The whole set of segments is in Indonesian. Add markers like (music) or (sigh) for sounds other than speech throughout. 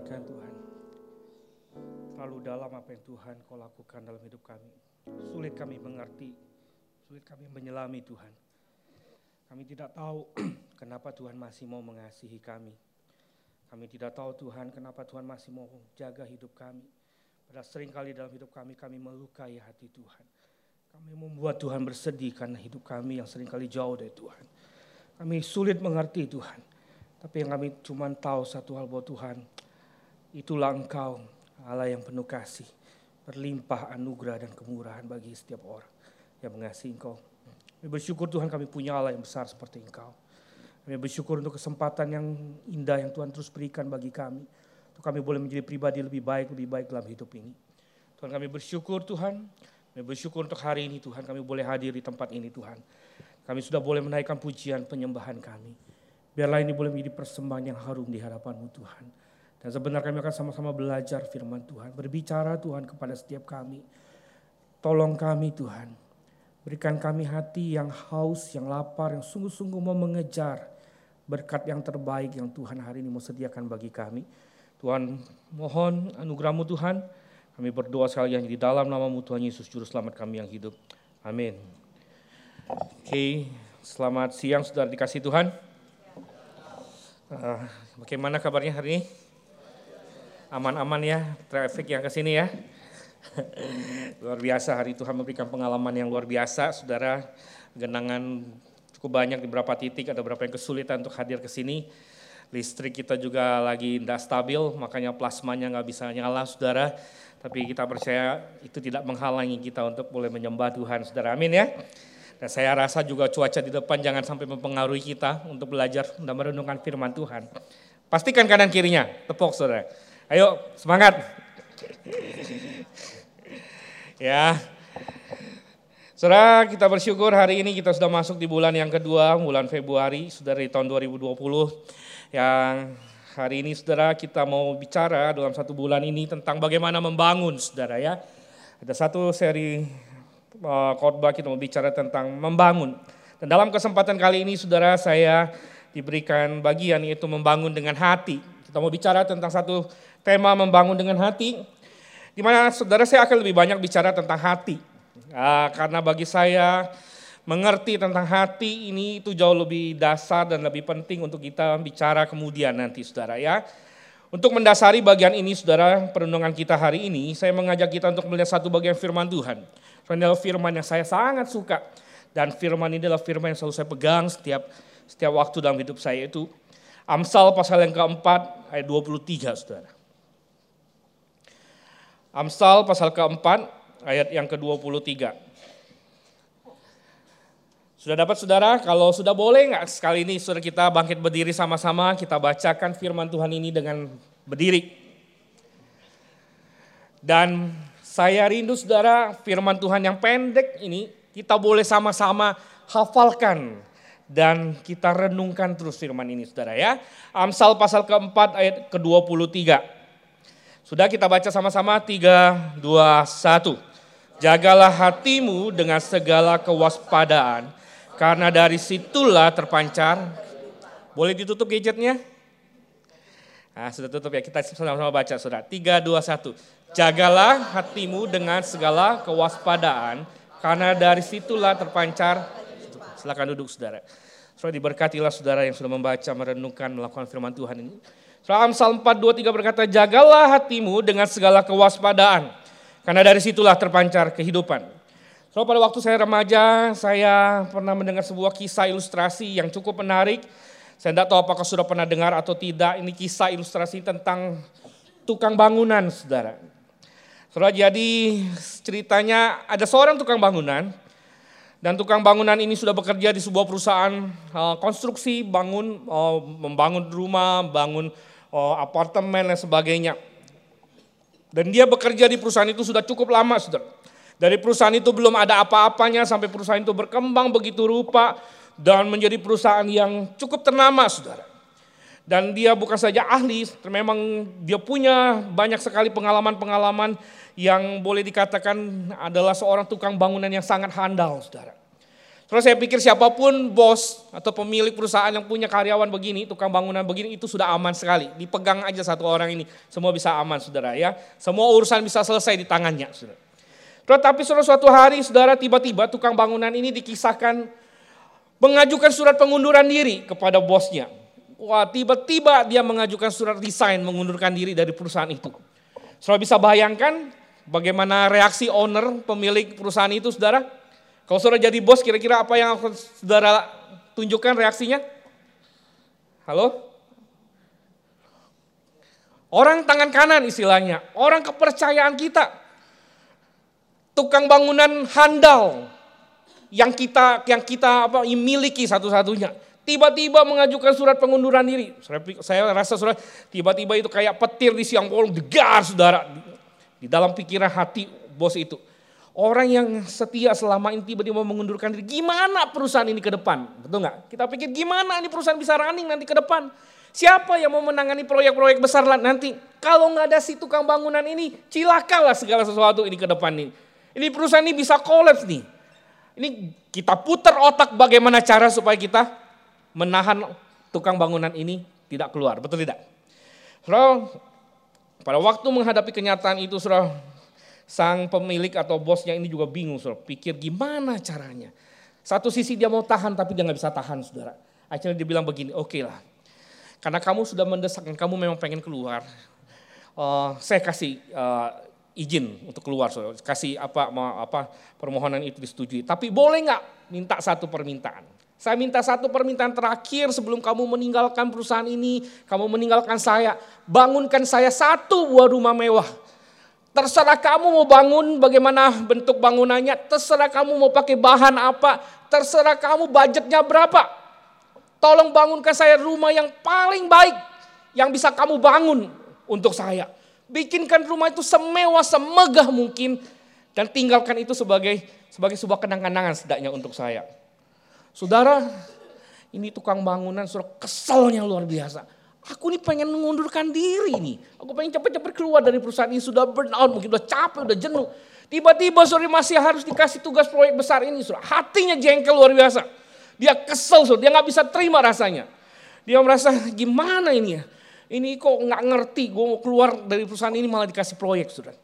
naikkan Tuhan. Terlalu dalam apa yang Tuhan kau lakukan dalam hidup kami. Sulit kami mengerti, sulit kami menyelami Tuhan. Kami tidak tahu (clears throat) kenapa Tuhan masih mau mengasihi kami. Kami tidak tahu Tuhan kenapa Tuhan masih mau jaga hidup kami. Pada sering kali dalam hidup kami, kami melukai hati Tuhan. Kami membuat Tuhan bersedih karena hidup kami yang sering kali jauh dari Tuhan. Kami sulit mengerti Tuhan. Tapi yang kami cuma tahu satu hal bahwa Tuhan, itulah Engkau Allah yang penuh kasih, berlimpah anugerah dan kemurahan bagi setiap orang yang mengasihi Engkau. Kami bersyukur Tuhan kami punya Allah yang besar seperti Engkau. Kami bersyukur untuk kesempatan yang indah yang Tuhan terus berikan bagi kami. Untuk kami boleh menjadi pribadi lebih baik, lebih baik dalam hidup ini. Tuhan kami bersyukur Tuhan, kami bersyukur untuk hari ini Tuhan kami boleh hadir di tempat ini Tuhan. Kami sudah boleh menaikkan pujian penyembahan kami. Biarlah ini boleh menjadi persembahan yang harum di hadapanmu Tuhan. Dan sebenarnya kami akan sama-sama belajar firman Tuhan. Berbicara Tuhan kepada setiap kami. Tolong kami Tuhan. Berikan kami hati yang haus, yang lapar, yang sungguh-sungguh mau mengejar berkat yang terbaik yang Tuhan hari ini mau sediakan bagi kami. Tuhan mohon anugerahmu Tuhan. Kami berdoa sekali lagi di dalam namamu Tuhan Yesus Juru Selamat kami yang hidup. Amin. Oke, selamat siang saudara dikasih Tuhan. Uh, bagaimana kabarnya hari ini? Aman-aman ya, traffic yang ke sini ya. (laughs) luar biasa hari Tuhan memberikan pengalaman yang luar biasa, saudara. Genangan cukup banyak di beberapa titik, ada beberapa yang kesulitan untuk hadir ke sini. Listrik kita juga lagi tidak stabil, makanya plasmanya nggak bisa nyala, saudara. Tapi kita percaya itu tidak menghalangi kita untuk boleh menyembah Tuhan, saudara. Amin ya. Dan saya rasa juga cuaca di depan jangan sampai mempengaruhi kita untuk belajar dan merenungkan firman Tuhan. Pastikan kanan kirinya, tepuk saudara. Ayo semangat. ya. Saudara kita bersyukur hari ini kita sudah masuk di bulan yang kedua, bulan Februari, saudara di tahun 2020. Yang hari ini saudara kita mau bicara dalam satu bulan ini tentang bagaimana membangun saudara ya. Ada satu seri Eh, khotbah kita mau bicara tentang membangun. Dan dalam kesempatan kali ini saudara saya diberikan bagian yaitu membangun dengan hati. Kita mau bicara tentang satu tema membangun dengan hati. Di mana saudara saya akan lebih banyak bicara tentang hati. Nah, karena bagi saya mengerti tentang hati ini itu jauh lebih dasar dan lebih penting untuk kita bicara kemudian nanti saudara ya. Untuk mendasari bagian ini saudara perenungan kita hari ini, saya mengajak kita untuk melihat satu bagian firman Tuhan. Adalah firman yang saya sangat suka. Dan firman ini adalah firman yang selalu saya pegang setiap setiap waktu dalam hidup saya itu. Amsal pasal yang keempat ayat 23 saudara. Amsal pasal keempat ayat yang ke-23. Sudah dapat saudara? Kalau sudah boleh nggak sekali ini saudara kita bangkit berdiri sama-sama kita bacakan firman Tuhan ini dengan berdiri. Dan saya rindu saudara firman Tuhan yang pendek ini kita boleh sama-sama hafalkan dan kita renungkan terus firman ini saudara ya. Amsal pasal keempat ayat ke-23. Sudah kita baca sama-sama 3, 2, 1. Jagalah hatimu dengan segala kewaspadaan karena dari situlah terpancar. Boleh ditutup gadgetnya? Nah, sudah tutup ya, kita sama-sama baca saudara. 3, 2, 1. Jagalah hatimu dengan segala kewaspadaan, karena dari situlah terpancar. Silakan duduk saudara. Saudara diberkatilah saudara yang sudah membaca, merenungkan, melakukan firman Tuhan ini. Saudara Amsal 4, 2, 3 berkata, jagalah hatimu dengan segala kewaspadaan, karena dari situlah terpancar kehidupan. So, pada waktu saya remaja, saya pernah mendengar sebuah kisah ilustrasi yang cukup menarik. Saya tidak tahu apakah sudah pernah dengar atau tidak. Ini kisah ilustrasi tentang tukang bangunan, saudara. Saudara, jadi ceritanya ada seorang tukang bangunan dan tukang bangunan ini sudah bekerja di sebuah perusahaan uh, konstruksi, bangun, uh, membangun rumah, bangun uh, apartemen dan sebagainya. Dan dia bekerja di perusahaan itu sudah cukup lama, saudara. Dari perusahaan itu belum ada apa-apanya sampai perusahaan itu berkembang begitu rupa dan menjadi perusahaan yang cukup ternama, saudara. Dan dia bukan saja ahli, memang dia punya banyak sekali pengalaman-pengalaman yang boleh dikatakan adalah seorang tukang bangunan yang sangat handal, saudara. Terus saya pikir siapa pun bos atau pemilik perusahaan yang punya karyawan begini, tukang bangunan begini itu sudah aman sekali. Dipegang aja satu orang ini, semua bisa aman saudara ya. Semua urusan bisa selesai di tangannya saudara. Tetapi saudara suatu hari saudara tiba-tiba tukang bangunan ini dikisahkan mengajukan surat pengunduran diri kepada bosnya. Wah tiba-tiba dia mengajukan surat resign mengundurkan diri dari perusahaan itu. Saudara bisa bayangkan bagaimana reaksi owner pemilik perusahaan itu saudara? Kalau saudara jadi bos, kira-kira apa yang akan saudara tunjukkan reaksinya? Halo? Orang tangan kanan istilahnya, orang kepercayaan kita. Tukang bangunan handal yang kita yang kita apa miliki satu-satunya. Tiba-tiba mengajukan surat pengunduran diri. Saya rasa surat tiba-tiba itu kayak petir di siang bolong degar saudara. Di dalam pikiran hati bos itu. Orang yang setia selama ini tiba-tiba mengundurkan diri. Gimana perusahaan ini ke depan? Betul nggak? Kita pikir gimana ini perusahaan bisa running nanti ke depan? Siapa yang mau menangani proyek-proyek besar nanti? Kalau nggak ada si tukang bangunan ini, cilakalah segala sesuatu ini ke depan nih. Ini perusahaan ini bisa kolaps nih. Ini kita putar otak bagaimana cara supaya kita menahan tukang bangunan ini tidak keluar. Betul tidak? Saudara, pada waktu menghadapi kenyataan itu, saudara, sang pemilik atau bosnya ini juga bingung, saudara. Pikir gimana caranya. Satu sisi dia mau tahan tapi dia nggak bisa tahan, saudara. Akhirnya dia bilang begini, oke okay lah. Karena kamu sudah mendesak dan kamu memang pengen keluar. Uh, saya kasih uh, izin untuk keluar, saudara. Kasih apa, apa permohonan itu disetujui. Tapi boleh nggak minta satu permintaan? Saya minta satu permintaan terakhir sebelum kamu meninggalkan perusahaan ini, kamu meninggalkan saya, bangunkan saya satu buah rumah mewah Terserah kamu mau bangun bagaimana bentuk bangunannya, terserah kamu mau pakai bahan apa, terserah kamu budgetnya berapa. Tolong bangunkan saya rumah yang paling baik yang bisa kamu bangun untuk saya. Bikinkan rumah itu semewah, semegah mungkin dan tinggalkan itu sebagai sebagai sebuah kenang-kenangan setidaknya untuk saya. Saudara, ini tukang bangunan suruh keselnya luar biasa Aku ini pengen mengundurkan diri nih. Aku pengen cepat-cepat keluar dari perusahaan ini. Sudah burn out, mungkin sudah capek, sudah jenuh. Tiba-tiba sore masih harus dikasih tugas proyek besar ini. Saudara. Hatinya jengkel luar biasa. Dia kesel, saudara. dia nggak bisa terima rasanya. Dia merasa gimana ini ya. Ini kok nggak ngerti, gue mau keluar dari perusahaan ini malah dikasih proyek, saudara.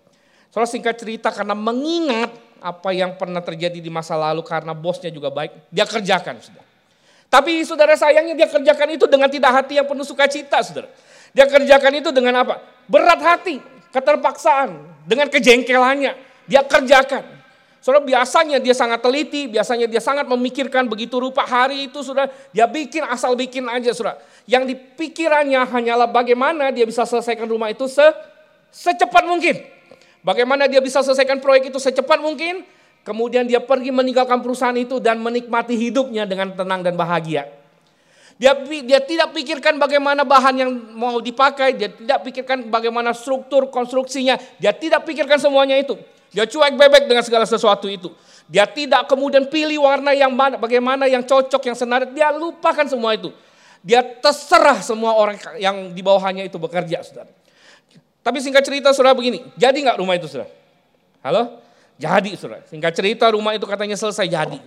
Soalnya singkat cerita karena mengingat apa yang pernah terjadi di masa lalu karena bosnya juga baik, dia kerjakan, saudara. Tapi saudara sayangnya dia kerjakan itu dengan tidak hati yang penuh sukacita, saudara. Dia kerjakan itu dengan apa? Berat hati, keterpaksaan, dengan kejengkelannya. Dia kerjakan. Saudara biasanya dia sangat teliti, biasanya dia sangat memikirkan begitu rupa hari itu sudah dia bikin asal bikin aja saudara. Yang dipikirannya hanyalah bagaimana dia bisa selesaikan rumah itu se secepat mungkin. Bagaimana dia bisa selesaikan proyek itu secepat mungkin, Kemudian dia pergi meninggalkan perusahaan itu dan menikmati hidupnya dengan tenang dan bahagia. Dia, dia tidak pikirkan bagaimana bahan yang mau dipakai, dia tidak pikirkan bagaimana struktur konstruksinya, dia tidak pikirkan semuanya itu. Dia cuek bebek dengan segala sesuatu itu. Dia tidak kemudian pilih warna yang mana, bagaimana yang cocok, yang senar, dia lupakan semua itu. Dia terserah semua orang yang di bawahnya itu bekerja, saudara. Tapi singkat cerita, saudara begini, jadi nggak rumah itu, saudara? Halo? Jadi saudara, singkat cerita rumah itu katanya selesai jadi.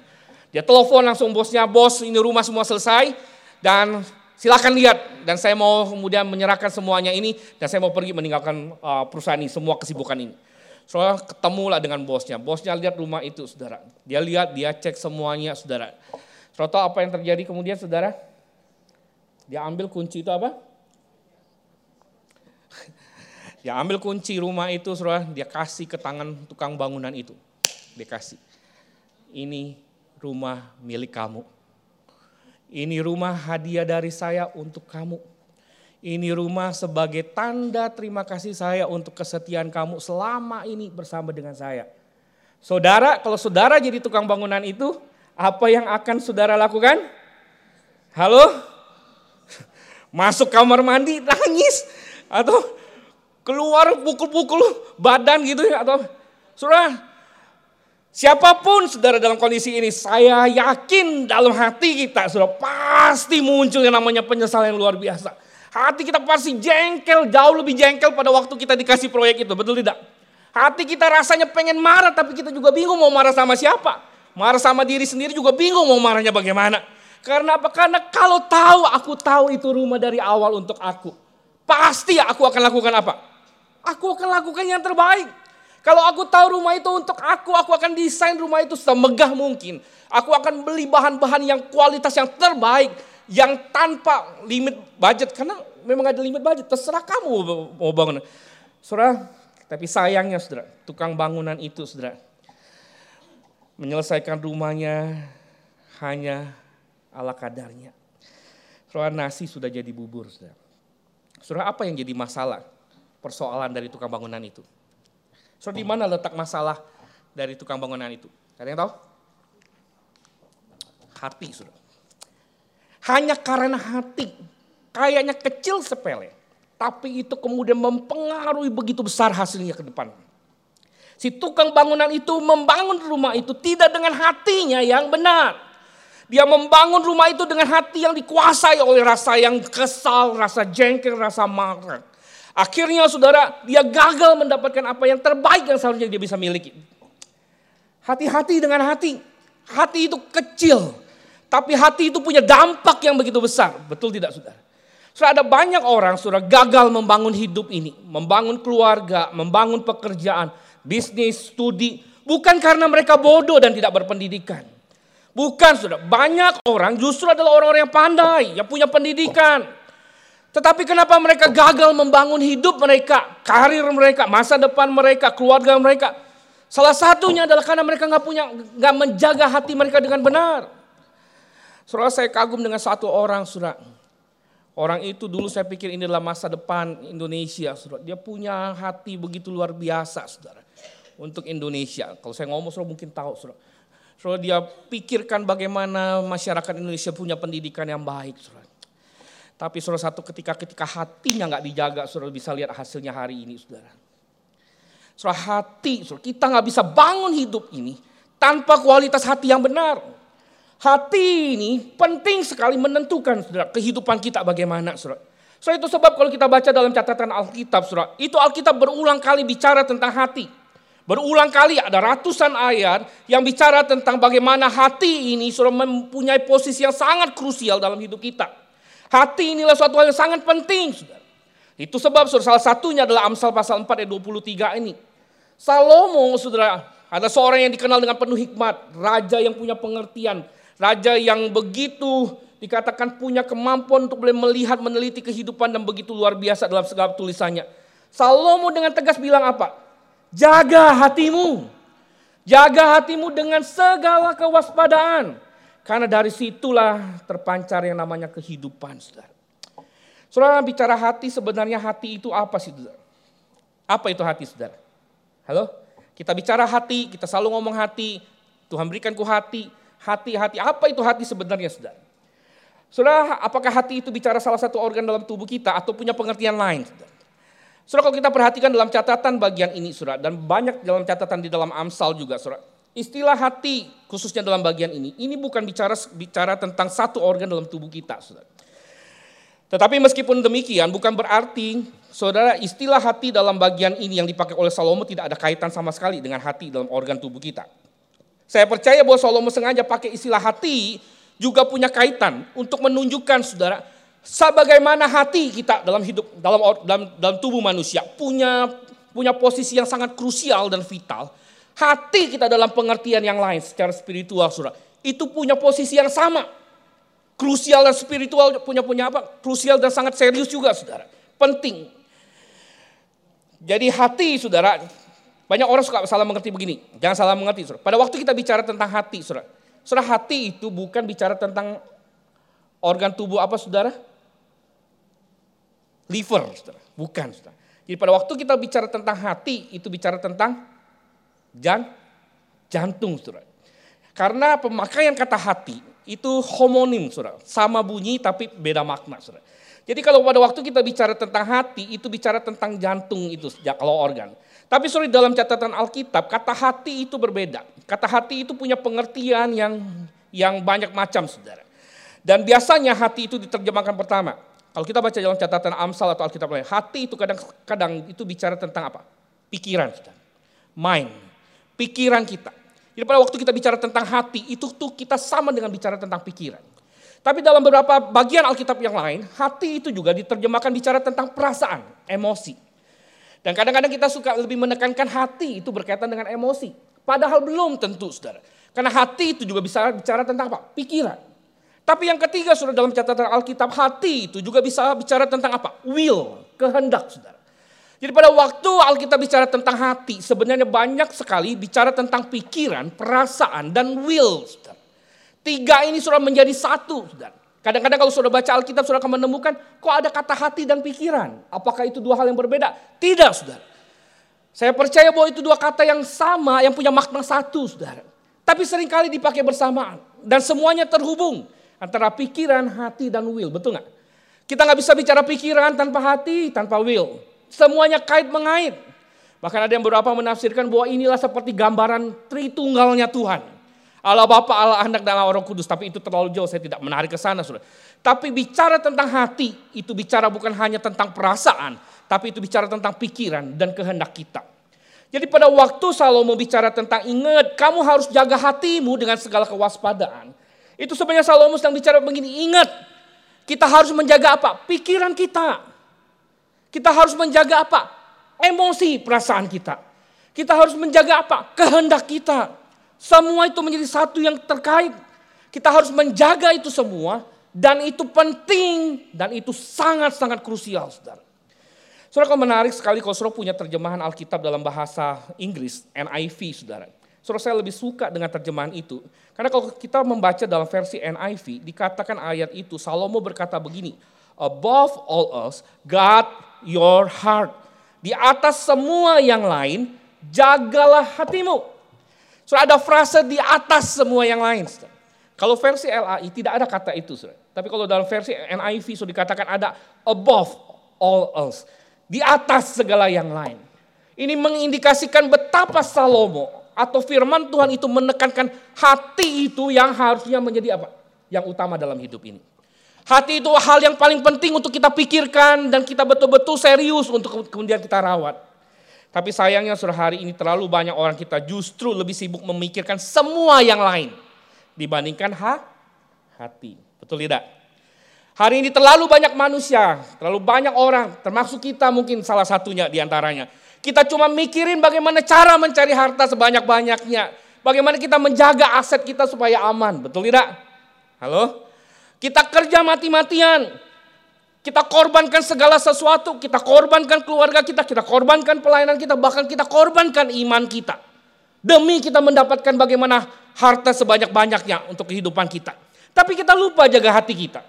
Dia telepon langsung bosnya, bos ini rumah semua selesai dan silakan lihat. Dan saya mau kemudian menyerahkan semuanya ini dan saya mau pergi meninggalkan uh, perusahaan ini, semua kesibukan ini. Soalnya ketemulah dengan bosnya. Bosnya lihat rumah itu saudara. Dia lihat, dia cek semuanya saudara. Saudara apa yang terjadi kemudian saudara? Dia ambil kunci itu apa? Dia ambil kunci rumah itu, saudara, dia kasih ke tangan tukang bangunan itu. Dia kasih. Ini rumah milik kamu. Ini rumah hadiah dari saya untuk kamu. Ini rumah sebagai tanda terima kasih saya untuk kesetiaan kamu selama ini bersama dengan saya. Saudara, kalau saudara jadi tukang bangunan itu, apa yang akan saudara lakukan? Halo? (laughs) Masuk kamar mandi, nangis. Atau keluar pukul-pukul badan gitu ya atau saudara siapa pun saudara dalam kondisi ini saya yakin dalam hati kita sudah pasti muncul yang namanya penyesalan yang luar biasa hati kita pasti jengkel jauh lebih jengkel pada waktu kita dikasih proyek itu betul tidak hati kita rasanya pengen marah tapi kita juga bingung mau marah sama siapa Marah sama diri sendiri juga bingung mau marahnya bagaimana. Karena apa? Karena kalau tahu aku tahu itu rumah dari awal untuk aku. Pasti aku akan lakukan apa? Aku akan lakukan yang terbaik. Kalau aku tahu rumah itu untuk aku, aku akan desain rumah itu semegah mungkin. Aku akan beli bahan-bahan yang kualitas yang terbaik, yang tanpa limit budget. Karena memang ada limit budget, terserah kamu mau bangun. Saudara, tapi sayangnya saudara, tukang bangunan itu saudara, menyelesaikan rumahnya hanya ala kadarnya. Saudara nasi sudah jadi bubur saudara. Saudara apa yang jadi masalah? Persoalan dari tukang bangunan itu. Saudara di mana letak masalah dari tukang bangunan itu? Ada yang tahu? Hati saudara. Hanya karena hati, kayaknya kecil sepele. Tapi itu kemudian mempengaruhi begitu besar hasilnya ke depan. Si tukang bangunan itu membangun rumah itu tidak dengan hatinya yang benar. Dia membangun rumah itu dengan hati yang dikuasai oleh rasa yang kesal, rasa jengkel, rasa marah. Akhirnya saudara, dia gagal mendapatkan apa yang terbaik yang seharusnya dia bisa miliki. Hati-hati dengan hati. Hati itu kecil. Tapi hati itu punya dampak yang begitu besar. Betul tidak saudara? Saudara ada banyak orang saudara gagal membangun hidup ini. Membangun keluarga, membangun pekerjaan, bisnis, studi. Bukan karena mereka bodoh dan tidak berpendidikan. Bukan saudara, banyak orang justru adalah orang-orang yang pandai, yang punya pendidikan, tetapi kenapa mereka gagal membangun hidup mereka, karir mereka, masa depan mereka, keluarga mereka? Salah satunya adalah karena mereka nggak punya, nggak menjaga hati mereka dengan benar. Saudara saya kagum dengan satu orang, saudara. Orang itu dulu saya pikir ini adalah masa depan Indonesia, saudara. Dia punya hati begitu luar biasa, saudara. Untuk Indonesia. Kalau saya ngomong, saudara mungkin tahu, saudara. Saudara dia pikirkan bagaimana masyarakat Indonesia punya pendidikan yang baik, saudara. Tapi saudara satu ketika ketika hatinya nggak dijaga, saudara bisa lihat hasilnya hari ini, saudara. Saudara hati, saudara, kita nggak bisa bangun hidup ini tanpa kualitas hati yang benar. Hati ini penting sekali menentukan saudara kehidupan kita bagaimana, saudara. So itu sebab kalau kita baca dalam catatan Alkitab, saudara, itu Alkitab berulang kali bicara tentang hati. Berulang kali ada ratusan ayat yang bicara tentang bagaimana hati ini saudara mempunyai posisi yang sangat krusial dalam hidup kita. Hati inilah suatu hal yang sangat penting. Saudara. Itu sebab saudara, salah satunya adalah Amsal pasal 4 ayat 23 ini. Salomo saudara, ada seorang yang dikenal dengan penuh hikmat. Raja yang punya pengertian. Raja yang begitu dikatakan punya kemampuan untuk boleh melihat, meneliti kehidupan dan begitu luar biasa dalam segala tulisannya. Salomo dengan tegas bilang apa? Jaga hatimu. Jaga hatimu dengan segala kewaspadaan karena dari situlah terpancar yang namanya kehidupan, saudara. Saudara bicara hati, sebenarnya hati itu apa sih, saudara? Apa itu hati, saudara? Halo? Kita bicara hati, kita selalu ngomong hati, Tuhan berikan ku hati, hati, hati. Apa itu hati sebenarnya, saudara? Saudara, apakah hati itu bicara salah satu organ dalam tubuh kita atau punya pengertian lain, saudara? Saudara, kalau kita perhatikan dalam catatan bagian ini, saudara, dan banyak dalam catatan di dalam Amsal juga, saudara. Istilah hati khususnya dalam bagian ini, ini bukan bicara bicara tentang satu organ dalam tubuh kita, saudara. Tetapi meskipun demikian bukan berarti saudara istilah hati dalam bagian ini yang dipakai oleh Salomo tidak ada kaitan sama sekali dengan hati dalam organ tubuh kita. Saya percaya bahwa Salomo sengaja pakai istilah hati juga punya kaitan untuk menunjukkan saudara sebagaimana hati kita dalam hidup dalam dalam, dalam tubuh manusia punya punya posisi yang sangat krusial dan vital Hati kita dalam pengertian yang lain secara spiritual, saudara. Itu punya posisi yang sama. Krusial dan spiritual punya punya apa? Krusial dan sangat serius juga, saudara. Penting. Jadi hati, saudara. Banyak orang suka salah mengerti begini. Jangan salah mengerti, saudara. Pada waktu kita bicara tentang hati, saudara. Saudara, hati itu bukan bicara tentang organ tubuh apa, saudara? Liver, saudara. Bukan, saudara. Jadi pada waktu kita bicara tentang hati, itu bicara tentang Jan, jantung, saudara. Karena pemakaian kata hati itu homonim, saudara. Sama bunyi tapi beda makna, saudara. Jadi kalau pada waktu kita bicara tentang hati, itu bicara tentang jantung itu, kalau organ. Tapi sorry dalam catatan Alkitab, kata hati itu berbeda. Kata hati itu punya pengertian yang yang banyak macam, saudara. Dan biasanya hati itu diterjemahkan pertama. Kalau kita baca dalam catatan Amsal atau Alkitab lain, hati itu kadang-kadang itu bicara tentang apa? Pikiran, saudara. Mind pikiran kita. Jadi pada waktu kita bicara tentang hati, itu tuh kita sama dengan bicara tentang pikiran. Tapi dalam beberapa bagian Alkitab yang lain, hati itu juga diterjemahkan bicara tentang perasaan, emosi. Dan kadang-kadang kita suka lebih menekankan hati itu berkaitan dengan emosi. Padahal belum tentu saudara. Karena hati itu juga bisa bicara tentang apa? Pikiran. Tapi yang ketiga sudah dalam catatan Alkitab hati itu juga bisa bicara tentang apa? Will, kehendak saudara. Jadi pada waktu Alkitab bicara tentang hati, sebenarnya banyak sekali bicara tentang pikiran, perasaan, dan will. Tiga ini sudah menjadi satu. Kadang-kadang kalau sudah baca Alkitab sudah akan menemukan kok ada kata hati dan pikiran. Apakah itu dua hal yang berbeda? Tidak saudara. Saya percaya bahwa itu dua kata yang sama yang punya makna satu saudara. Tapi sering kali dipakai bersamaan. Dan semuanya terhubung antara pikiran, hati, dan will. Betul nggak? Kita nggak bisa bicara pikiran tanpa hati, tanpa will. Semuanya kait mengait. Bahkan ada yang beberapa menafsirkan bahwa inilah seperti gambaran tritunggalnya Tuhan. Allah Bapa, Allah Anak, dan Allah Roh Kudus. Tapi itu terlalu jauh, saya tidak menarik ke sana. Saudara. Tapi bicara tentang hati, itu bicara bukan hanya tentang perasaan, tapi itu bicara tentang pikiran dan kehendak kita. Jadi pada waktu Salomo bicara tentang ingat, kamu harus jaga hatimu dengan segala kewaspadaan. Itu sebenarnya Salomo sedang bicara begini, ingat, kita harus menjaga apa? Pikiran kita. Kita harus menjaga apa? Emosi perasaan kita. Kita harus menjaga apa? Kehendak kita. Semua itu menjadi satu yang terkait. Kita harus menjaga itu semua dan itu penting dan itu sangat-sangat krusial, Saudara. Saudara kalau menarik sekali kalau saudara punya terjemahan Alkitab dalam bahasa Inggris, NIV, Saudara. Saudara saya lebih suka dengan terjemahan itu. Karena kalau kita membaca dalam versi NIV, dikatakan ayat itu, Salomo berkata begini, Above all else, God your heart. Di atas semua yang lain, jagalah hatimu. Sudah ada frase di atas semua yang lain. Kalau versi LAI tidak ada kata itu. Tapi kalau dalam versi NIV sudah dikatakan ada above all else. Di atas segala yang lain. Ini mengindikasikan betapa Salomo atau firman Tuhan itu menekankan hati itu yang harusnya menjadi apa? Yang utama dalam hidup ini. Hati itu hal yang paling penting untuk kita pikirkan dan kita betul-betul serius untuk kemudian kita rawat. Tapi sayangnya sudah hari ini terlalu banyak orang kita justru lebih sibuk memikirkan semua yang lain dibandingkan ha? hati. Betul tidak? Hari ini terlalu banyak manusia, terlalu banyak orang, termasuk kita mungkin salah satunya di antaranya. Kita cuma mikirin bagaimana cara mencari harta sebanyak-banyaknya. Bagaimana kita menjaga aset kita supaya aman, betul tidak? Halo? Kita kerja mati-matian, kita korbankan segala sesuatu, kita korbankan keluarga kita, kita korbankan pelayanan kita, bahkan kita korbankan iman kita. Demi kita mendapatkan bagaimana harta sebanyak-banyaknya untuk kehidupan kita. Tapi kita lupa jaga hati kita.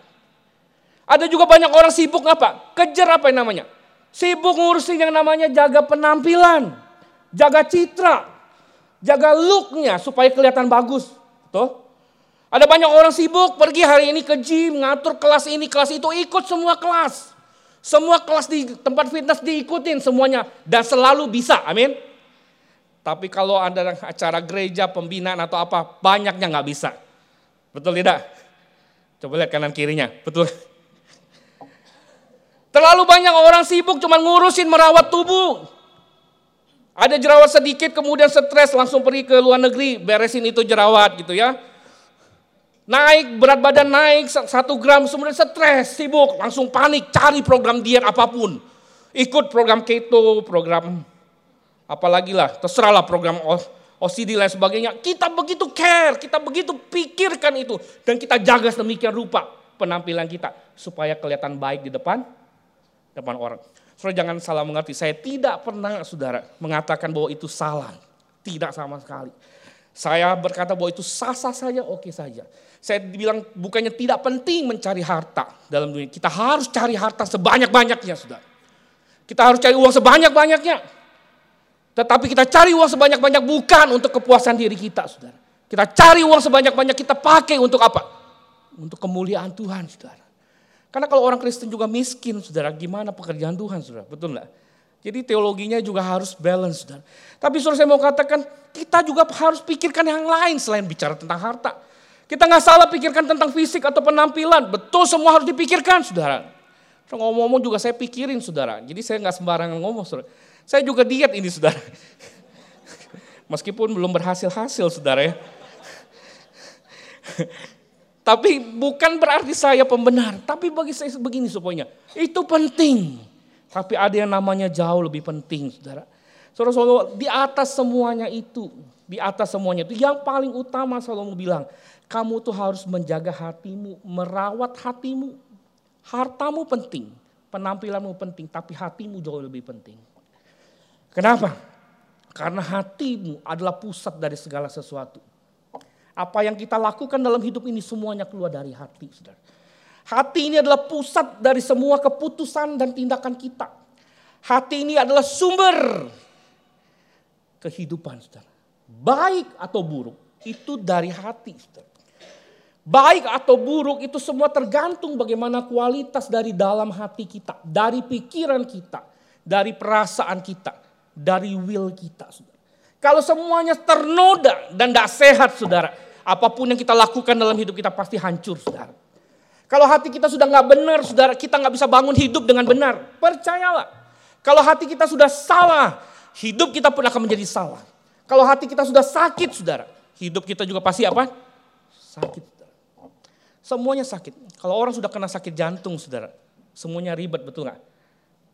Ada juga banyak orang sibuk apa? Kejar apa yang namanya? Sibuk ngurusin yang namanya jaga penampilan, jaga citra, jaga looknya supaya kelihatan bagus. Tuh. Ada banyak orang sibuk pergi hari ini ke gym, ngatur kelas ini, kelas itu, ikut semua kelas. Semua kelas di tempat fitness diikutin semuanya dan selalu bisa, amin. Tapi kalau ada acara gereja, pembinaan atau apa, banyaknya nggak bisa. Betul tidak? Coba lihat kanan kirinya, betul. Terlalu banyak orang sibuk cuma ngurusin merawat tubuh. Ada jerawat sedikit kemudian stres langsung pergi ke luar negeri beresin itu jerawat gitu ya. Naik berat badan naik satu gram, kemudian stres, sibuk, langsung panik, cari program diet apa pun. Ikut program keto, program apalagi lah, terserahlah program OCD dan sebagainya. Kita begitu care, kita begitu pikirkan itu. Dan kita jaga sedemikian rupa penampilan kita. Supaya kelihatan baik di depan depan orang. Saudara jangan salah mengerti, saya tidak pernah saudara mengatakan bahwa itu salah. Tidak sama sekali. Saya berkata bahwa itu sah-sah saja, oke saja. Saya bilang bukannya tidak penting mencari harta dalam dunia. Kita harus cari harta sebanyak-banyaknya, sudah. Kita harus cari uang sebanyak-banyaknya. Tetapi kita cari uang sebanyak-banyak bukan untuk kepuasan diri kita, saudara. Kita cari uang sebanyak-banyak kita pakai untuk apa? Untuk kemuliaan Tuhan, saudara. Karena kalau orang Kristen juga miskin, saudara, gimana pekerjaan Tuhan, saudara? Betul nggak? Jadi teologinya juga harus balance, saudara. Tapi saudara saya mau katakan, kita juga harus pikirkan yang lain selain bicara tentang harta. Kita nggak salah pikirkan tentang fisik atau penampilan. Betul semua harus dipikirkan, saudara. Ngomong-ngomong juga saya pikirin, saudara. Jadi saya nggak sembarangan ngomong, saudara. Saya juga diet ini, saudara. (laughs) Meskipun belum berhasil-hasil saudara ya. (laughs) Tapi bukan berarti saya pembenar. Tapi bagi saya begini supaya itu penting. Tapi ada yang namanya jauh lebih penting saudara. Saudara-saudara di atas semuanya itu. Di atas semuanya itu. Yang paling utama selalu bilang. Kamu tuh harus menjaga hatimu. Merawat hatimu. Hartamu penting. Penampilanmu penting. Tapi hatimu jauh lebih penting. Kenapa? Karena hatimu adalah pusat dari segala sesuatu. Apa yang kita lakukan dalam hidup ini semuanya keluar dari hati, saudara. Hati ini adalah pusat dari semua keputusan dan tindakan kita. Hati ini adalah sumber kehidupan, saudara. Baik atau buruk, itu dari hati, saudara. Baik atau buruk itu semua tergantung bagaimana kualitas dari dalam hati kita, dari pikiran kita, dari perasaan kita dari will kita. Kalau semuanya ternoda dan tidak sehat saudara. Apa pun yang kita lakukan dalam hidup kita pasti hancur saudara. Kalau hati kita sudah nggak benar saudara, kita nggak bisa bangun hidup dengan benar. Percayalah. Kalau hati kita sudah salah, hidup kita pun akan menjadi salah. Kalau hati kita sudah sakit saudara, hidup kita juga pasti apa? Sakit. Saudara. Semuanya sakit. Kalau orang sudah kena sakit jantung saudara, semuanya ribet betul nggak?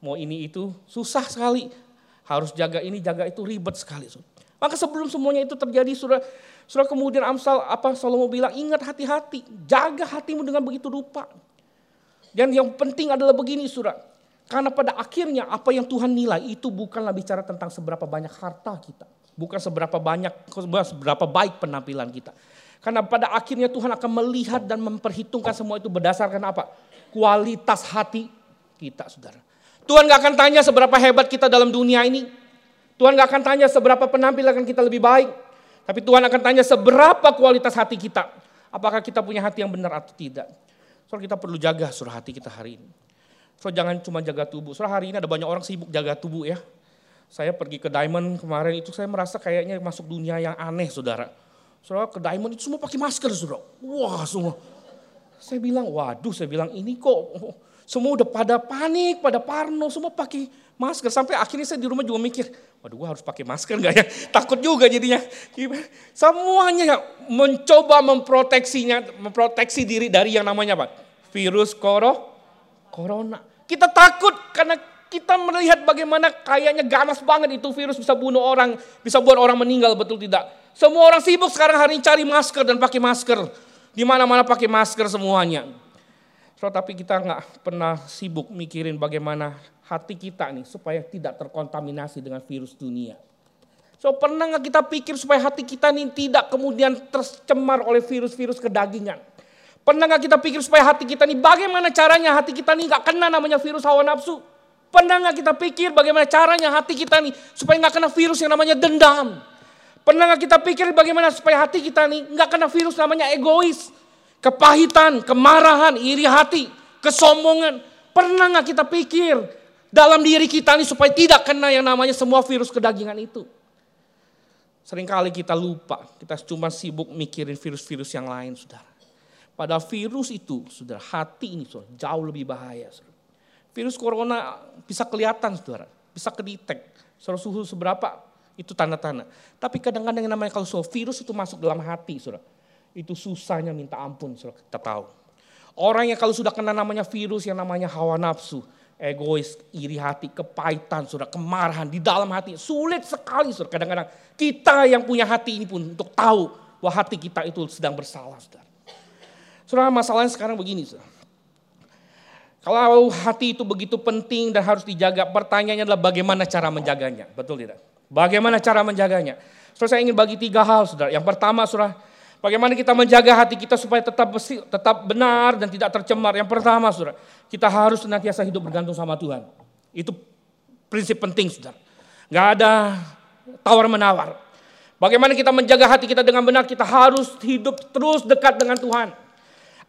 Mau ini itu susah sekali harus jaga ini, jaga itu ribet sekali. Maka sebelum semuanya itu terjadi, surah, surah kemudian Amsal apa Salomo bilang, ingat hati-hati, jaga hatimu dengan begitu rupa. Dan yang penting adalah begini surah, karena pada akhirnya apa yang Tuhan nilai itu bukanlah bicara tentang seberapa banyak harta kita. Bukan seberapa banyak, seberapa baik penampilan kita. Karena pada akhirnya Tuhan akan melihat dan memperhitungkan semua itu berdasarkan apa? Kualitas hati kita saudara. Tuhan gak akan tanya seberapa hebat kita dalam dunia ini. Tuhan gak akan tanya seberapa penampilan kita lebih baik. Tapi Tuhan akan tanya seberapa kualitas hati kita. Apakah kita punya hati yang benar atau tidak. Soal kita perlu jaga surah hati kita hari ini. So jangan cuma jaga tubuh. Surah hari ini ada banyak orang sibuk jaga tubuh ya. Saya pergi ke Diamond kemarin itu saya merasa kayaknya masuk dunia yang aneh saudara. Saudara ke Diamond itu semua pakai masker saudara. Wah semua. Saya bilang waduh saya bilang ini kok semua udah pada panik, pada parno, semua pakai masker. Sampai akhirnya saya di rumah juga mikir, waduh gue harus pakai masker gak ya? (laughs) Takut juga jadinya. Semuanya mencoba memproteksinya, memproteksi diri dari yang namanya apa? Virus koro, corona. Kita takut karena kita melihat bagaimana kayaknya ganas banget itu virus bisa bunuh orang, bisa buat orang meninggal, betul tidak? Semua orang sibuk sekarang hari ini cari masker dan pakai masker. Di mana-mana pakai masker semuanya. So, tapi kita nggak pernah sibuk mikirin bagaimana hati kita nih supaya tidak terkontaminasi dengan virus dunia. So pernah nggak kita pikir supaya hati kita nih tidak kemudian tercemar oleh virus-virus kedagingan? Pernah nggak kita pikir supaya hati kita nih bagaimana caranya hati kita nih nggak kena namanya virus hawa nafsu? Pernah nggak kita pikir bagaimana caranya hati kita nih supaya nggak kena virus yang namanya dendam? Pernah nggak kita pikir bagaimana supaya hati kita nih nggak kena virus namanya egois? kepahitan, kemarahan, iri hati, kesombongan. Pernah nggak kita pikir dalam diri kita ini supaya tidak kena yang namanya semua virus kedagingan itu? Seringkali kita lupa, kita cuma sibuk mikirin virus-virus yang lain, saudara. Pada virus itu, saudara, hati ini saudara, jauh lebih bahaya. Saudara. Virus corona bisa kelihatan, saudara, bisa kedetek. Suhu seberapa, itu tanda-tanda. Tapi kadang-kadang yang namanya kalau virus itu masuk dalam hati, saudara itu susahnya minta ampun, kita tahu. Orang yang kalau sudah kena namanya virus yang namanya hawa nafsu, egois, iri hati, kepahitan, sudah kemarahan di dalam hati, sulit sekali sudah kadang-kadang kita yang punya hati ini pun untuk tahu bahwa hati kita itu sedang bersalah. Saudara, saudara masalahnya sekarang begini. Saudara. Kalau hati itu begitu penting dan harus dijaga, pertanyaannya adalah bagaimana cara menjaganya, betul tidak? Bagaimana cara menjaganya? Saudara saya ingin bagi tiga hal, saudara. Yang pertama, saudara, Bagaimana kita menjaga hati kita supaya tetap bersih, tetap benar dan tidak tercemar. Yang pertama, Saudara, kita harus senantiasa hidup bergantung sama Tuhan. Itu prinsip penting, Saudara. Gak ada tawar-menawar. Bagaimana kita menjaga hati kita dengan benar, kita harus hidup terus dekat dengan Tuhan.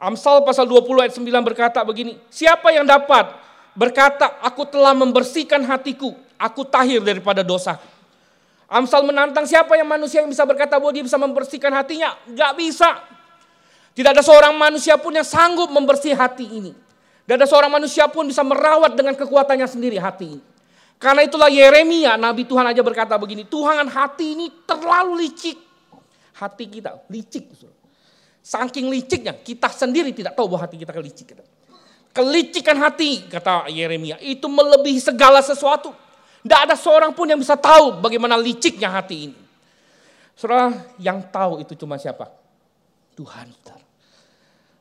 Amsal pasal 20 ayat 9 berkata begini, siapa yang dapat berkata, aku telah membersihkan hatiku, aku tahir daripada dosa. Amsal menantang siapa yang manusia yang bisa berkata bahwa dia bisa membersihkan hatinya? Gak bisa. Tidak ada seorang manusia pun yang sanggup membersih hati ini. Tidak ada seorang manusia pun bisa merawat dengan kekuatannya sendiri hati ini. Karena itulah Yeremia, Nabi Tuhan aja berkata begini, Tuhan hati ini terlalu licik. Hati kita licik. Saking liciknya, kita sendiri tidak tahu bahwa hati kita kelicik. Kelicikan hati, kata Yeremia, itu melebihi segala sesuatu. Tidak ada seorang pun yang bisa tahu bagaimana liciknya hati ini. Saudara, yang tahu itu cuma siapa? Tuhan.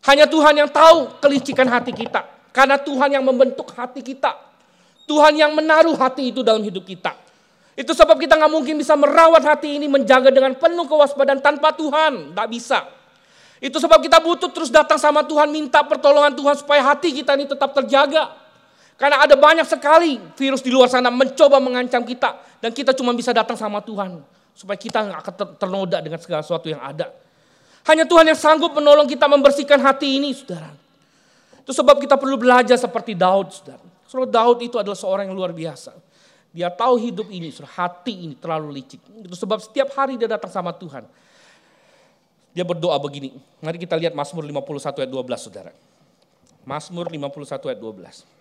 Hanya Tuhan yang tahu kelicikan hati kita. Karena Tuhan yang membentuk hati kita. Tuhan yang menaruh hati itu dalam hidup kita. Itu sebab kita nggak mungkin bisa merawat hati ini, menjaga dengan penuh kewaspadaan tanpa Tuhan. Nggak bisa. Itu sebab kita butuh terus datang sama Tuhan, minta pertolongan Tuhan supaya hati kita ini tetap terjaga. Karena ada banyak sekali virus di luar sana mencoba mengancam kita. Dan kita cuma bisa datang sama Tuhan. Supaya kita nggak akan ternoda dengan segala sesuatu yang ada. Hanya Tuhan yang sanggup menolong kita membersihkan hati ini, saudara. Itu sebab kita perlu belajar seperti Daud, saudara. Saudara Daud itu adalah seorang yang luar biasa. Dia tahu hidup ini, saudara, hati ini terlalu licik. Itu sebab setiap hari dia datang sama Tuhan. Dia berdoa begini. Mari kita lihat Mazmur 51 ayat 12 saudara. Mazmur 51 ayat 12.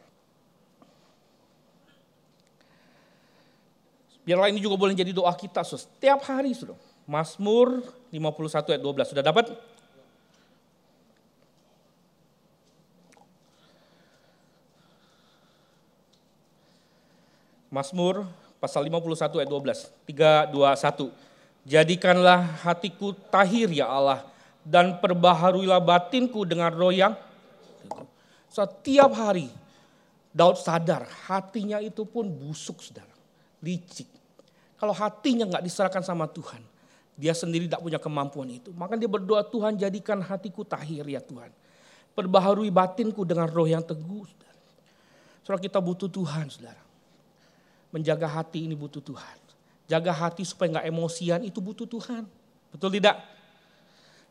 Biarlah ini juga boleh jadi doa kita saudara. Setiap hari saudara. Mazmur 51 ayat 12. Sudah dapat? Mazmur pasal 51 ayat 12. 3, 2, 1. Jadikanlah hatiku tahir ya Allah dan perbaharuilah batinku dengan roh yang setiap hari Daud sadar hatinya itu pun busuk saudara, licik. Kalau hatinya nggak diserahkan sama Tuhan, dia sendiri tidak punya kemampuan itu. Maka dia berdoa Tuhan jadikan hatiku tahir ya Tuhan. Perbaharui batinku dengan roh yang teguh. Saudara, kita butuh Tuhan saudara menjaga hati ini butuh Tuhan. Jaga hati supaya nggak emosian itu butuh Tuhan. Betul tidak?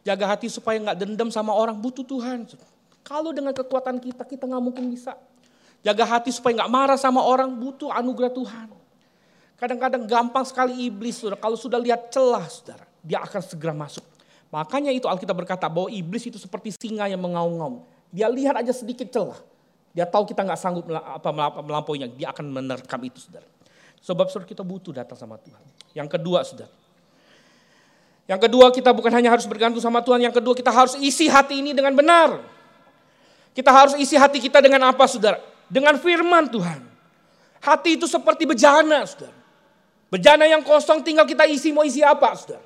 Jaga hati supaya nggak dendam sama orang butuh Tuhan. Kalau dengan kekuatan kita, kita nggak mungkin bisa. Jaga hati supaya nggak marah sama orang butuh anugerah Tuhan. Kadang-kadang gampang sekali iblis, saudara. Kalau sudah lihat celah, saudara, dia akan segera masuk. Makanya itu Alkitab berkata bahwa iblis itu seperti singa yang mengaum-ngaum. Dia lihat aja sedikit celah. Dia tahu kita nggak sanggup melampauinya. Dia akan menerkam itu, saudara. Sebab saudara kita butuh datang sama Tuhan. Yang kedua saudara. Yang kedua kita bukan hanya harus bergantung sama Tuhan. Yang kedua kita harus isi hati ini dengan benar. Kita harus isi hati kita dengan apa saudara? Dengan firman Tuhan. Hati itu seperti bejana saudara. Bejana yang kosong tinggal kita isi mau isi apa saudara.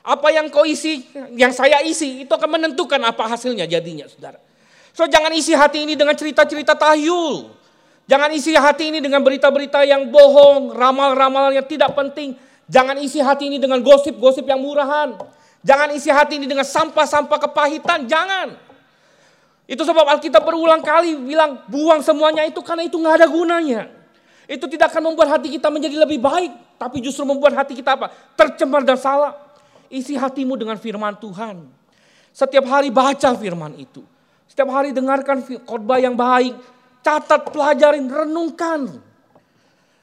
Apa yang kau isi, yang saya isi itu akan menentukan apa hasilnya jadinya saudara. So jangan isi hati ini dengan cerita-cerita tahyul. Jangan isi hati ini dengan berita-berita yang bohong, ramal-ramal yang tidak penting. Jangan isi hati ini dengan gosip-gosip yang murahan. Jangan isi hati ini dengan sampah-sampah kepahitan, jangan. Itu sebab Alkitab berulang kali bilang buang semuanya itu karena itu nggak ada gunanya. Itu tidak akan membuat hati kita menjadi lebih baik, tapi justru membuat hati kita apa? Tercemar dan salah. Isi hatimu dengan firman Tuhan. Setiap hari baca firman itu. Setiap hari dengarkan khotbah yang baik, Catat, pelajarin, renungkan.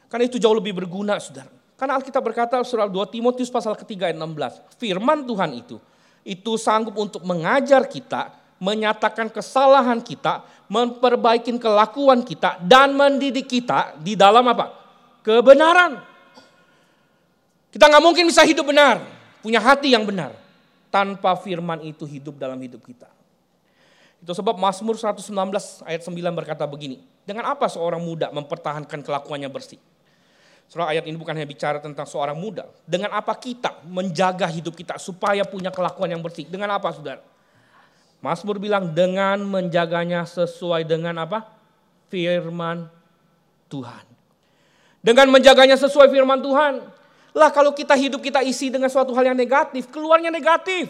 Karena itu jauh lebih berguna, saudara. Karena Alkitab berkata, surah 2 Timotius pasal ketiga ayat 16. Firman Tuhan itu, itu sanggup untuk mengajar kita, menyatakan kesalahan kita, memperbaiki kelakuan kita, dan mendidik kita di dalam apa? Kebenaran. Kita nggak mungkin bisa hidup benar, punya hati yang benar, tanpa firman itu hidup dalam hidup kita. Itu sebab Mazmur 119 ayat 9 berkata begini. Dengan apa seorang muda mempertahankan kelakuannya bersih? Surah ayat ini bukan hanya bicara tentang seorang muda. Dengan apa kita menjaga hidup kita supaya punya kelakuan yang bersih? Dengan apa saudara? Mazmur bilang dengan menjaganya sesuai dengan apa? Firman Tuhan. Dengan menjaganya sesuai firman Tuhan. Lah kalau kita hidup kita isi dengan suatu hal yang negatif, keluarnya negatif.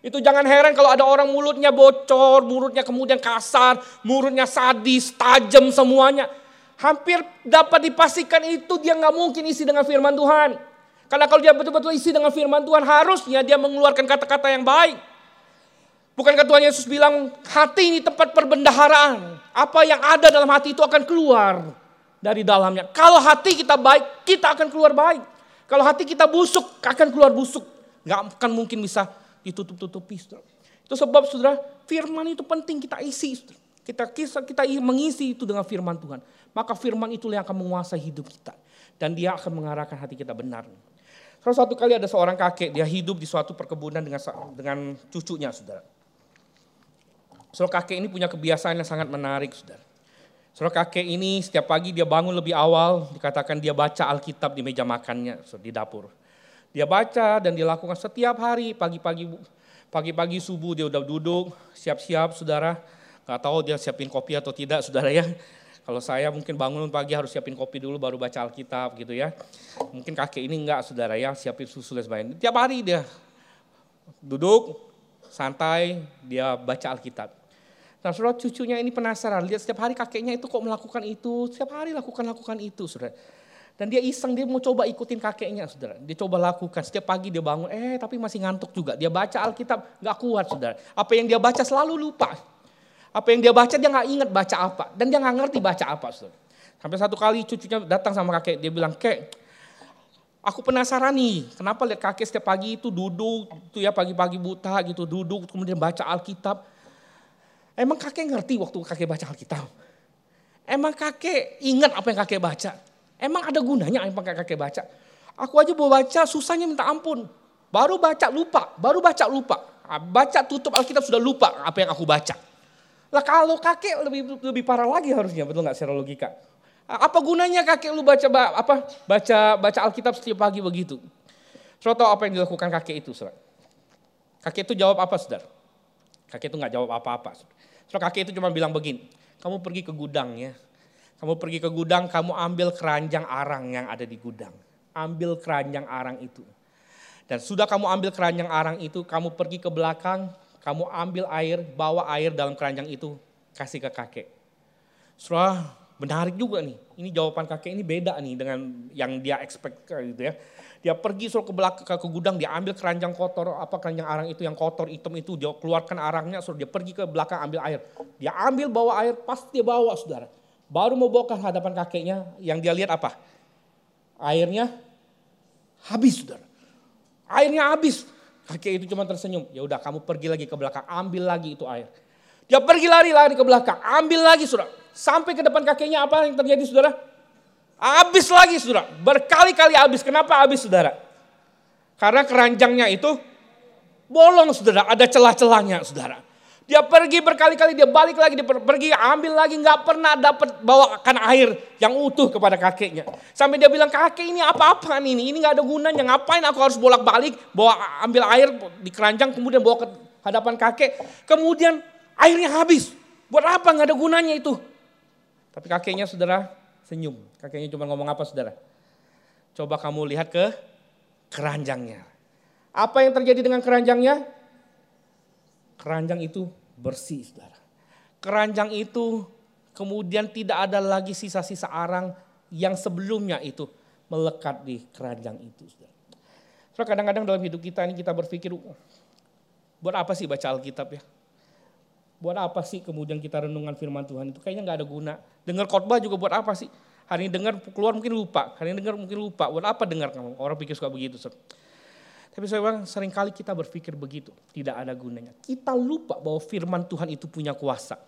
Itu jangan heran kalau ada orang mulutnya bocor, mulutnya kemudian kasar, mulutnya sadis, tajam semuanya. Hampir dapat dipastikan itu dia nggak mungkin isi dengan firman Tuhan. Karena kalau dia betul-betul isi dengan firman Tuhan harusnya dia mengeluarkan kata-kata yang baik. Bukankah Tuhan Yesus bilang hati ini tempat perbendaharaan. Apa yang ada dalam hati itu akan keluar dari dalamnya. Kalau hati kita baik, kita akan keluar baik. Kalau hati kita busuk, akan keluar busuk. Gak akan mungkin bisa ditutup-tutupi. Itu sebab saudara, firman itu penting kita isi. Saudara. Kita kisah kita mengisi itu dengan firman Tuhan. Maka firman itu yang akan menguasai hidup kita. Dan dia akan mengarahkan hati kita benar. Salah satu kali ada seorang kakek, dia hidup di suatu perkebunan dengan dengan cucunya, saudara. Saudara kakek ini punya kebiasaan yang sangat menarik, saudara. Saudara kakek ini setiap pagi dia bangun lebih awal, dikatakan dia baca Alkitab di meja makannya, di dapur. Dia baca dan dilakukan setiap hari, pagi-pagi pagi-pagi subuh dia udah duduk, siap-siap saudara. Gak tahu dia siapin kopi atau tidak saudara ya. Kalau saya mungkin bangun pagi harus siapin kopi dulu baru baca Alkitab gitu ya. Mungkin kakek ini enggak saudara ya, siapin susu dan sebagainya. Tiap hari dia duduk, santai, dia baca Alkitab. Nah saudara cucunya ini penasaran, lihat setiap hari kakeknya itu kok melakukan itu, setiap hari lakukan-lakukan itu saudara. Dan dia iseng, dia mau coba ikutin kakeknya, saudara. Dia coba lakukan, setiap pagi dia bangun, eh tapi masih ngantuk juga. Dia baca Alkitab, gak kuat, saudara. Apa yang dia baca selalu lupa. Apa yang dia baca, dia gak ingat baca apa. Dan dia gak ngerti baca apa, saudara. Sampai satu kali cucunya datang sama kakek, dia bilang, kek, aku penasaran nih, kenapa lihat kakek setiap pagi itu duduk, itu ya pagi-pagi buta gitu, duduk, kemudian baca Alkitab. Emang kakek ngerti waktu kakek baca Alkitab? Emang kakek ingat apa yang kakek baca? Emang ada gunanya apa yang kakek baca? Aku aja mau baca susahnya minta ampun. Baru baca lupa, baru baca lupa. Ah, baca tutup Alkitab sudah lupa apa yang aku baca. Lah kalau kakek lebih lebih parah lagi harusnya, betul nggak secara logika? Ah, apa gunanya kakek lu baca apa baca baca Alkitab setiap pagi begitu? Saudara tahu apa yang dilakukan kakek itu, saudara? Kakek itu jawab apa, saudara? Kakek itu nggak jawab apa-apa. Saudara kakek itu cuma bilang begini, kamu pergi ke gudang ya, kamu pergi ke gudang, kamu ambil keranjang arang yang ada di gudang. Ambil keranjang arang itu. Dan sudah kamu ambil keranjang arang itu, kamu pergi ke belakang, kamu ambil air, bawa air dalam keranjang itu, kasih ke kakek. Setelah menarik juga nih. Ini jawaban kakek ini beda nih dengan yang dia expect gitu ya. Dia pergi suruh ke belakang ke gudang, dia ambil keranjang kotor, apa keranjang arang itu yang kotor hitam itu, dia keluarkan arangnya, suruh dia pergi ke belakang ambil air. Dia ambil bawa air, pasti dia bawa saudara. Baru mau bawa ke hadapan kakeknya, yang dia lihat apa? Airnya habis, saudara. Airnya habis. Kakek itu cuma tersenyum. Ya udah, kamu pergi lagi ke belakang, ambil lagi itu air. Dia pergi lari-lari ke belakang, ambil lagi, saudara. Sampai ke depan kakeknya apa yang terjadi, saudara? Habis lagi, saudara. Berkali-kali habis. Kenapa habis, saudara? Karena keranjangnya itu bolong, saudara. Ada celah-celahnya, saudara. Dia pergi berkali-kali, dia balik lagi, dia pergi ambil lagi, nggak pernah dapat bawakan air yang utuh kepada kakeknya. Sampai dia bilang, kakek ini apa-apa ini, ini nggak ada gunanya, ngapain aku harus bolak-balik, bawa ambil air di keranjang, kemudian bawa ke hadapan kakek, kemudian airnya habis. Buat apa, nggak ada gunanya itu. Tapi kakeknya saudara senyum, kakeknya cuma ngomong apa saudara? Coba kamu lihat ke keranjangnya. Apa yang terjadi dengan keranjangnya? Keranjang itu bersih saudara. Keranjang itu kemudian tidak ada lagi sisa-sisa arang yang sebelumnya itu melekat di keranjang itu. Saudara. So, kadang-kadang dalam hidup kita ini kita berpikir, buat apa sih baca Alkitab ya? Buat apa sih kemudian kita renungan firman Tuhan itu? Kayaknya nggak ada guna. Dengar khotbah juga buat apa sih? Hari ini dengar keluar mungkin lupa, hari ini dengar mungkin lupa. Buat apa dengar kamu? Orang pikir suka begitu. Saudara. Tapi saya bilang sering kali kita berpikir begitu, tidak ada gunanya. Kita lupa bahwa firman Tuhan itu punya kuasa.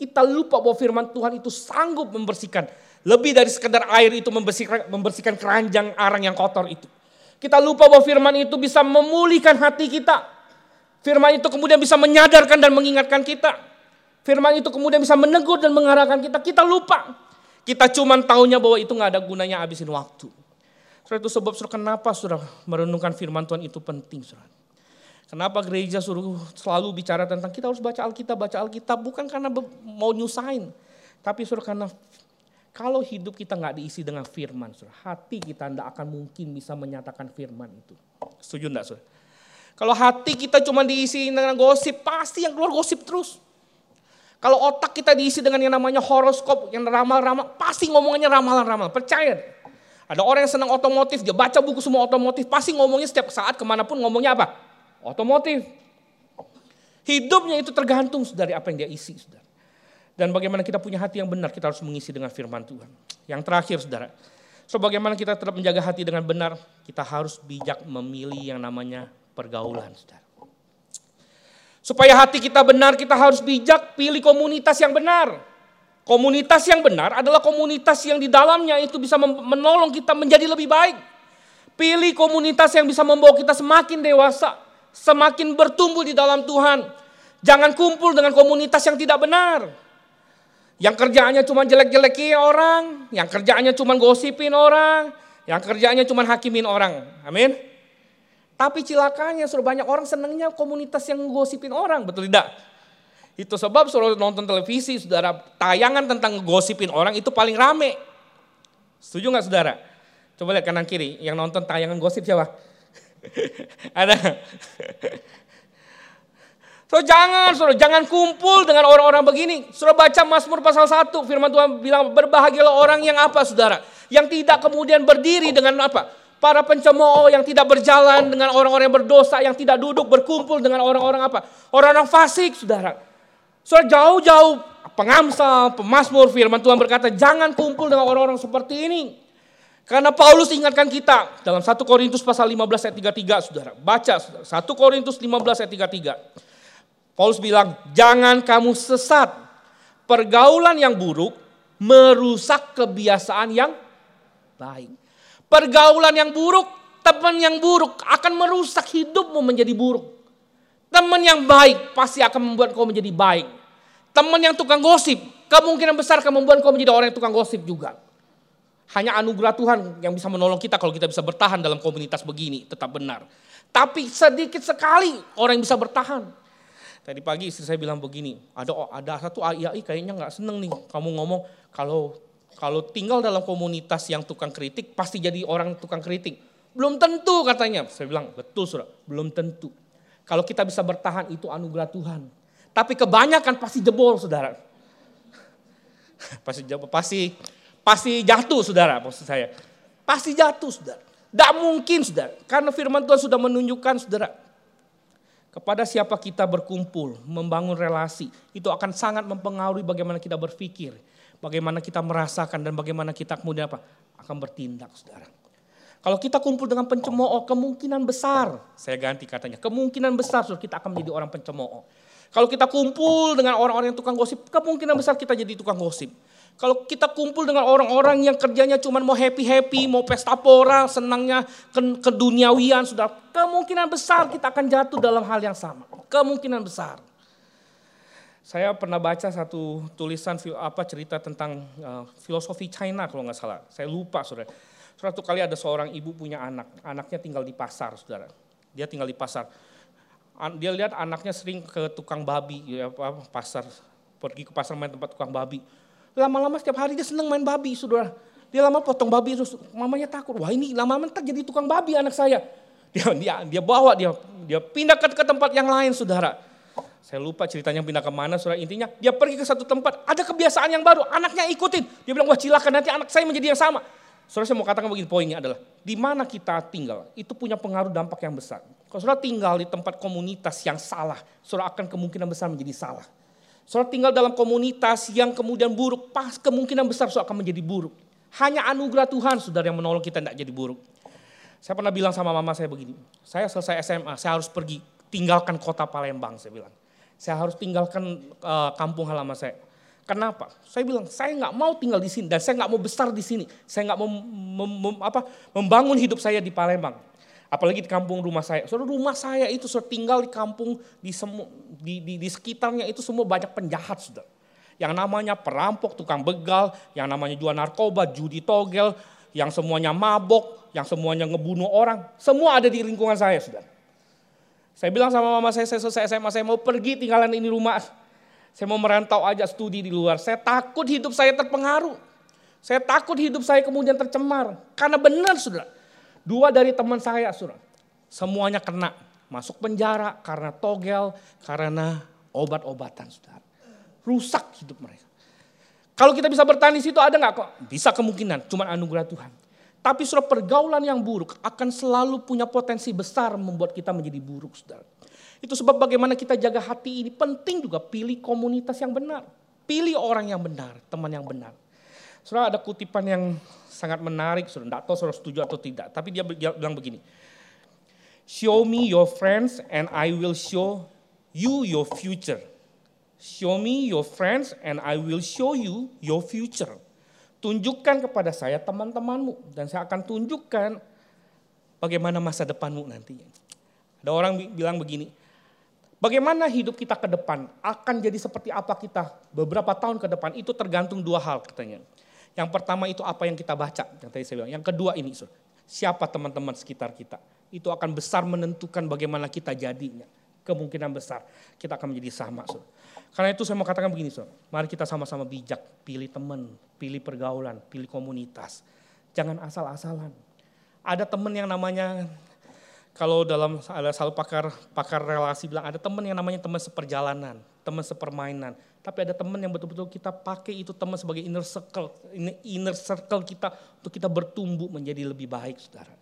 Kita lupa bahwa firman Tuhan itu sanggup membersihkan. Lebih dari sekedar air itu membersihkan, membersihkan keranjang arang yang kotor itu. Kita lupa bahwa firman itu bisa memulihkan hati kita. Firman itu kemudian bisa menyadarkan dan mengingatkan kita. Firman itu kemudian bisa menegur dan mengarahkan kita. Kita lupa. Kita cuma taunya bahwa itu nggak ada gunanya habisin waktu. Saudara itu sebab saudara kenapa saudara merenungkan firman Tuhan itu penting saudara. Kenapa gereja suruh selalu bicara tentang kita harus baca Alkitab, baca Alkitab bukan karena mau nyusahin. Tapi saudara karena kalau hidup kita nggak diisi dengan firman, saudara, hati kita tidak akan mungkin bisa menyatakan firman itu. Setuju enggak saudara? Kalau hati kita cuma diisi dengan gosip, pasti yang keluar gosip terus. Kalau otak kita diisi dengan yang namanya horoskop, yang ramal-ramal, pasti ngomongannya ramalan-ramalan. Percaya. Ada orang yang senang otomotif, dia baca buku semua otomotif, pasti ngomongnya setiap saat ke mana pun ngomongnya apa? Otomotif. Hidupnya itu tergantung dari apa yang dia isi. Saudara. Dan bagaimana kita punya hati yang benar, kita harus mengisi dengan firman Tuhan. Yang terakhir saudara, so bagaimana kita tetap menjaga hati dengan benar, kita harus bijak memilih yang namanya pergaulan. Saudara. Supaya hati kita benar, kita harus bijak pilih komunitas yang benar. Komunitas yang benar adalah komunitas yang di dalamnya itu bisa menolong kita menjadi lebih baik. Pilih komunitas yang bisa membawa kita semakin dewasa, semakin bertumbuh di dalam Tuhan. Jangan kumpul dengan komunitas yang tidak benar. Yang kerjaannya cuma jelek-jelekin orang, yang kerjaannya cuma gosipin orang, yang kerjaannya cuma hakimin orang. Amin. Tapi cilakanya sudah banyak orang senangnya komunitas yang gosipin orang, betul tidak? Itu sebab suruh nonton televisi, saudara, tayangan tentang gosipin orang itu paling rame. Setuju nggak saudara? Coba lihat kanan kiri, yang nonton tayangan gosip siapa? (laughs) Ada. So jangan, saudara, jangan kumpul dengan orang-orang begini. Sudah baca Mazmur pasal 1, firman Tuhan bilang berbahagialah orang yang apa, saudara? Yang tidak kemudian berdiri dengan apa? Para pencemooh yang tidak berjalan dengan orang-orang yang berdosa, yang tidak duduk berkumpul dengan orang-orang apa? Orang-orang fasik, saudara. Saudara jauh-jauh pengamsal, pemasmur firman Tuhan berkata, jangan kumpul dengan orang-orang seperti ini. Karena Paulus ingatkan kita dalam 1 Korintus pasal 15 ayat 33, saudara. Baca, saudara. 1 Korintus 15 ayat 33. Paulus bilang, jangan kamu sesat. Pergaulan yang buruk merusak kebiasaan yang baik. Pergaulan yang buruk, teman yang buruk akan merusak hidupmu menjadi buruk. Teman yang baik pasti akan membuat kau menjadi baik. Teman yang tukang gosip, kemungkinan besar akan membuat kau menjadi orang yang tukang gosip juga. Hanya anugerah Tuhan yang bisa menolong kita kalau kita bisa bertahan dalam komunitas begini, tetap benar. Tapi sedikit sekali orang yang bisa bertahan. Tadi pagi istri saya bilang begini, ada ada satu AI kayaknya nggak seneng nih kamu ngomong kalau kalau tinggal dalam komunitas yang tukang kritik, pasti jadi orang tukang kritik. Belum tentu katanya. Saya bilang, betul sudah, belum tentu. Kalau kita bisa bertahan itu anugerah Tuhan. Tapi kebanyakan pasti jebol saudara. (laughs) Pasti pasti pasti jatuh saudara maksud saya. Pasti jatuh saudara. Tidak mungkin saudara. Karena firman Tuhan sudah menunjukkan saudara. Kepada siapa kita berkumpul, membangun relasi. Itu akan sangat mempengaruhi bagaimana kita berpikir bagaimana kita merasakan dan bagaimana kita kemudian apa? Akan bertindak, saudara. Kalau kita kumpul dengan pencemooh, kemungkinan besar, saya ganti katanya, kemungkinan besar saudara, kita akan menjadi orang pencemooh. Kalau kita kumpul dengan orang-orang yang tukang gosip, kemungkinan besar kita jadi tukang gosip. Kalau kita kumpul dengan orang-orang yang kerjanya cuma mau happy-happy, mau pesta pora, senangnya ke keduniawian, sudah kemungkinan besar kita akan jatuh dalam hal yang sama. Kemungkinan besar. Saya pernah baca satu tulisan apa cerita tentang uh, filosofi China kalau nggak salah. Saya lupa saudara. Suatu kali ada seorang ibu punya anak, anaknya tinggal di pasar saudara. Dia tinggal di pasar. Dia lihat anaknya sering ke tukang babi, ya, pasar, pergi ke pasar main tempat tukang babi. Lama-lama setiap hari dia senang main babi saudara. Dia lama potong babi terus mamanya takut, wah ini lama-lama ntar jadi tukang babi anak saya. (laughs) Dia dia dia bawa dia dia pindah ke, ke tempat yang lain saudara saya lupa ceritanya pindah ke mana, surah intinya dia pergi ke satu tempat, ada kebiasaan yang baru, anaknya ikutin. Dia bilang, wah cilaka nanti anak saya menjadi yang sama. Saudara saya mau katakan begini poinnya adalah, di mana kita tinggal itu punya pengaruh dampak yang besar. Kalau saudara tinggal di tempat komunitas yang salah, saudara akan kemungkinan besar menjadi salah. Saudara tinggal dalam komunitas yang kemudian buruk, pas kemungkinan besar saudara akan menjadi buruk. Hanya anugerah Tuhan saudara yang menolong kita tidak jadi buruk. Saya pernah bilang sama mama saya begini, saya selesai SMA, saya harus pergi tinggalkan kota Palembang, saya bilang. Saya harus tinggalkan uh, kampung halaman saya. Kenapa? Saya bilang, saya nggak mau tinggal di sini dan saya nggak mau besar di sini. Saya nggak mau mem, mem, apa, membangun hidup saya di Palembang. Apalagi di kampung rumah saya. Saudara rumah saya itu sudah tinggal di kampung di, semu, di, di, di sekitarnya itu semua banyak penjahat sudah. Yang namanya perampok, tukang begal, yang namanya jual narkoba, judi togel, yang semuanya mabok, yang semuanya ngebunuh orang. Semua ada di lingkungan saya sudah. Saya bilang sama mama saya, saya selesai SMA, saya mau pergi tinggalan ini rumah. Saya mau merantau aja studi di luar. Saya takut hidup saya terpengaruh. Saya takut hidup saya kemudian tercemar. Karena benar sudah. Dua dari teman saya sudah. Semuanya kena. Masuk penjara karena togel, karena obat-obatan sudah. Rusak hidup mereka. Kalau kita bisa bertahan di situ ada nggak kok? Bisa kemungkinan, cuma anugerah Tuhan. Tapi surat pergaulan yang buruk akan selalu punya potensi besar membuat kita menjadi buruk, saudara. Itu sebab bagaimana kita jaga hati ini penting juga pilih komunitas yang benar. Pilih orang yang benar, teman yang benar. Saudara ada kutipan yang sangat menarik, saudara. Tidak tahu saudara setuju atau tidak. Tapi dia bilang begini. Show me your friends and I will show you your future. Show me your friends and I will show you your future. Tunjukkan kepada saya teman-temanmu dan saya akan tunjukkan bagaimana masa depanmu nantinya. Ada orang bilang begini, bagaimana hidup kita ke depan akan jadi seperti apa kita beberapa tahun ke depan itu tergantung dua hal katanya. Yang pertama itu apa yang kita baca, yang tadi saya bilang. Yang kedua ini, siapa teman-teman sekitar kita. Itu akan besar menentukan bagaimana kita jadinya. Kemungkinan besar kita akan menjadi sama. Sur. Karena itu saya mau katakan begini, sur. mari kita sama-sama bijak, pilih teman, pilih pergaulan, pilih komunitas. Jangan asal-asalan. Ada teman yang namanya kalau dalam ada selalu pakar pakar relasi bilang ada teman yang namanya teman seperjalanan, teman sepermainan. Tapi ada teman yang betul-betul kita pakai itu teman sebagai inner circle, inner circle kita untuk kita bertumbuh menjadi lebih baik, saudara.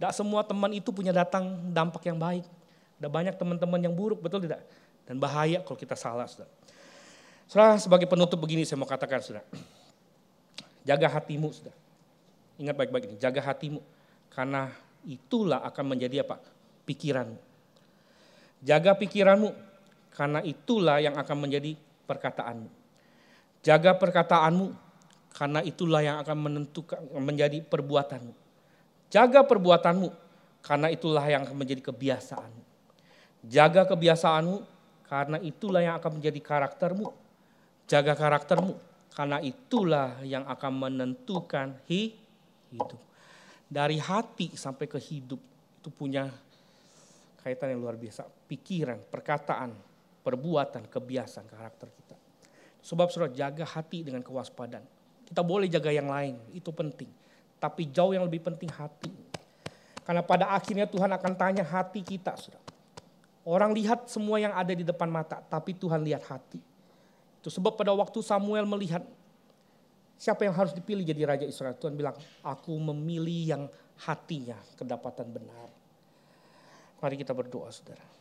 Tidak semua teman itu punya datang dampak yang baik. Ada banyak teman-teman yang buruk, betul tidak? Dan bahaya kalau kita salah, saudara. Saudara, sebagai penutup begini saya mau katakan, saudara. Jaga hatimu, saudara. Ingat baik-baik ini, jaga hatimu. Karena itulah akan menjadi apa? Pikiranmu. Jaga pikiranmu, karena itulah yang akan menjadi perkataanmu. Jaga perkataanmu, karena itulah yang akan menentukan menjadi perbuatanmu. Jaga perbuatanmu, karena itulah yang akan menjadi kebiasaanmu. Jaga kebiasaanmu, karena itulah yang akan menjadi karaktermu. Jaga karaktermu. Karena itulah yang akan menentukan hidup. Dari hati sampai ke hidup itu punya kaitan yang luar biasa. Pikiran, perkataan, perbuatan, kebiasaan, karakter kita. Sebab sudah jaga hati dengan kewaspadaan. Kita boleh jaga yang lain, itu penting. Tapi jauh yang lebih penting hati. Karena pada akhirnya Tuhan akan tanya hati kita, sudah. Orang lihat semua yang ada di depan mata, tapi Tuhan lihat hati. Itu sebab pada waktu Samuel melihat siapa yang harus dipilih jadi raja Israel, Tuhan bilang, aku memilih yang hatinya kedapatan benar. Mari kita berdoa saudara.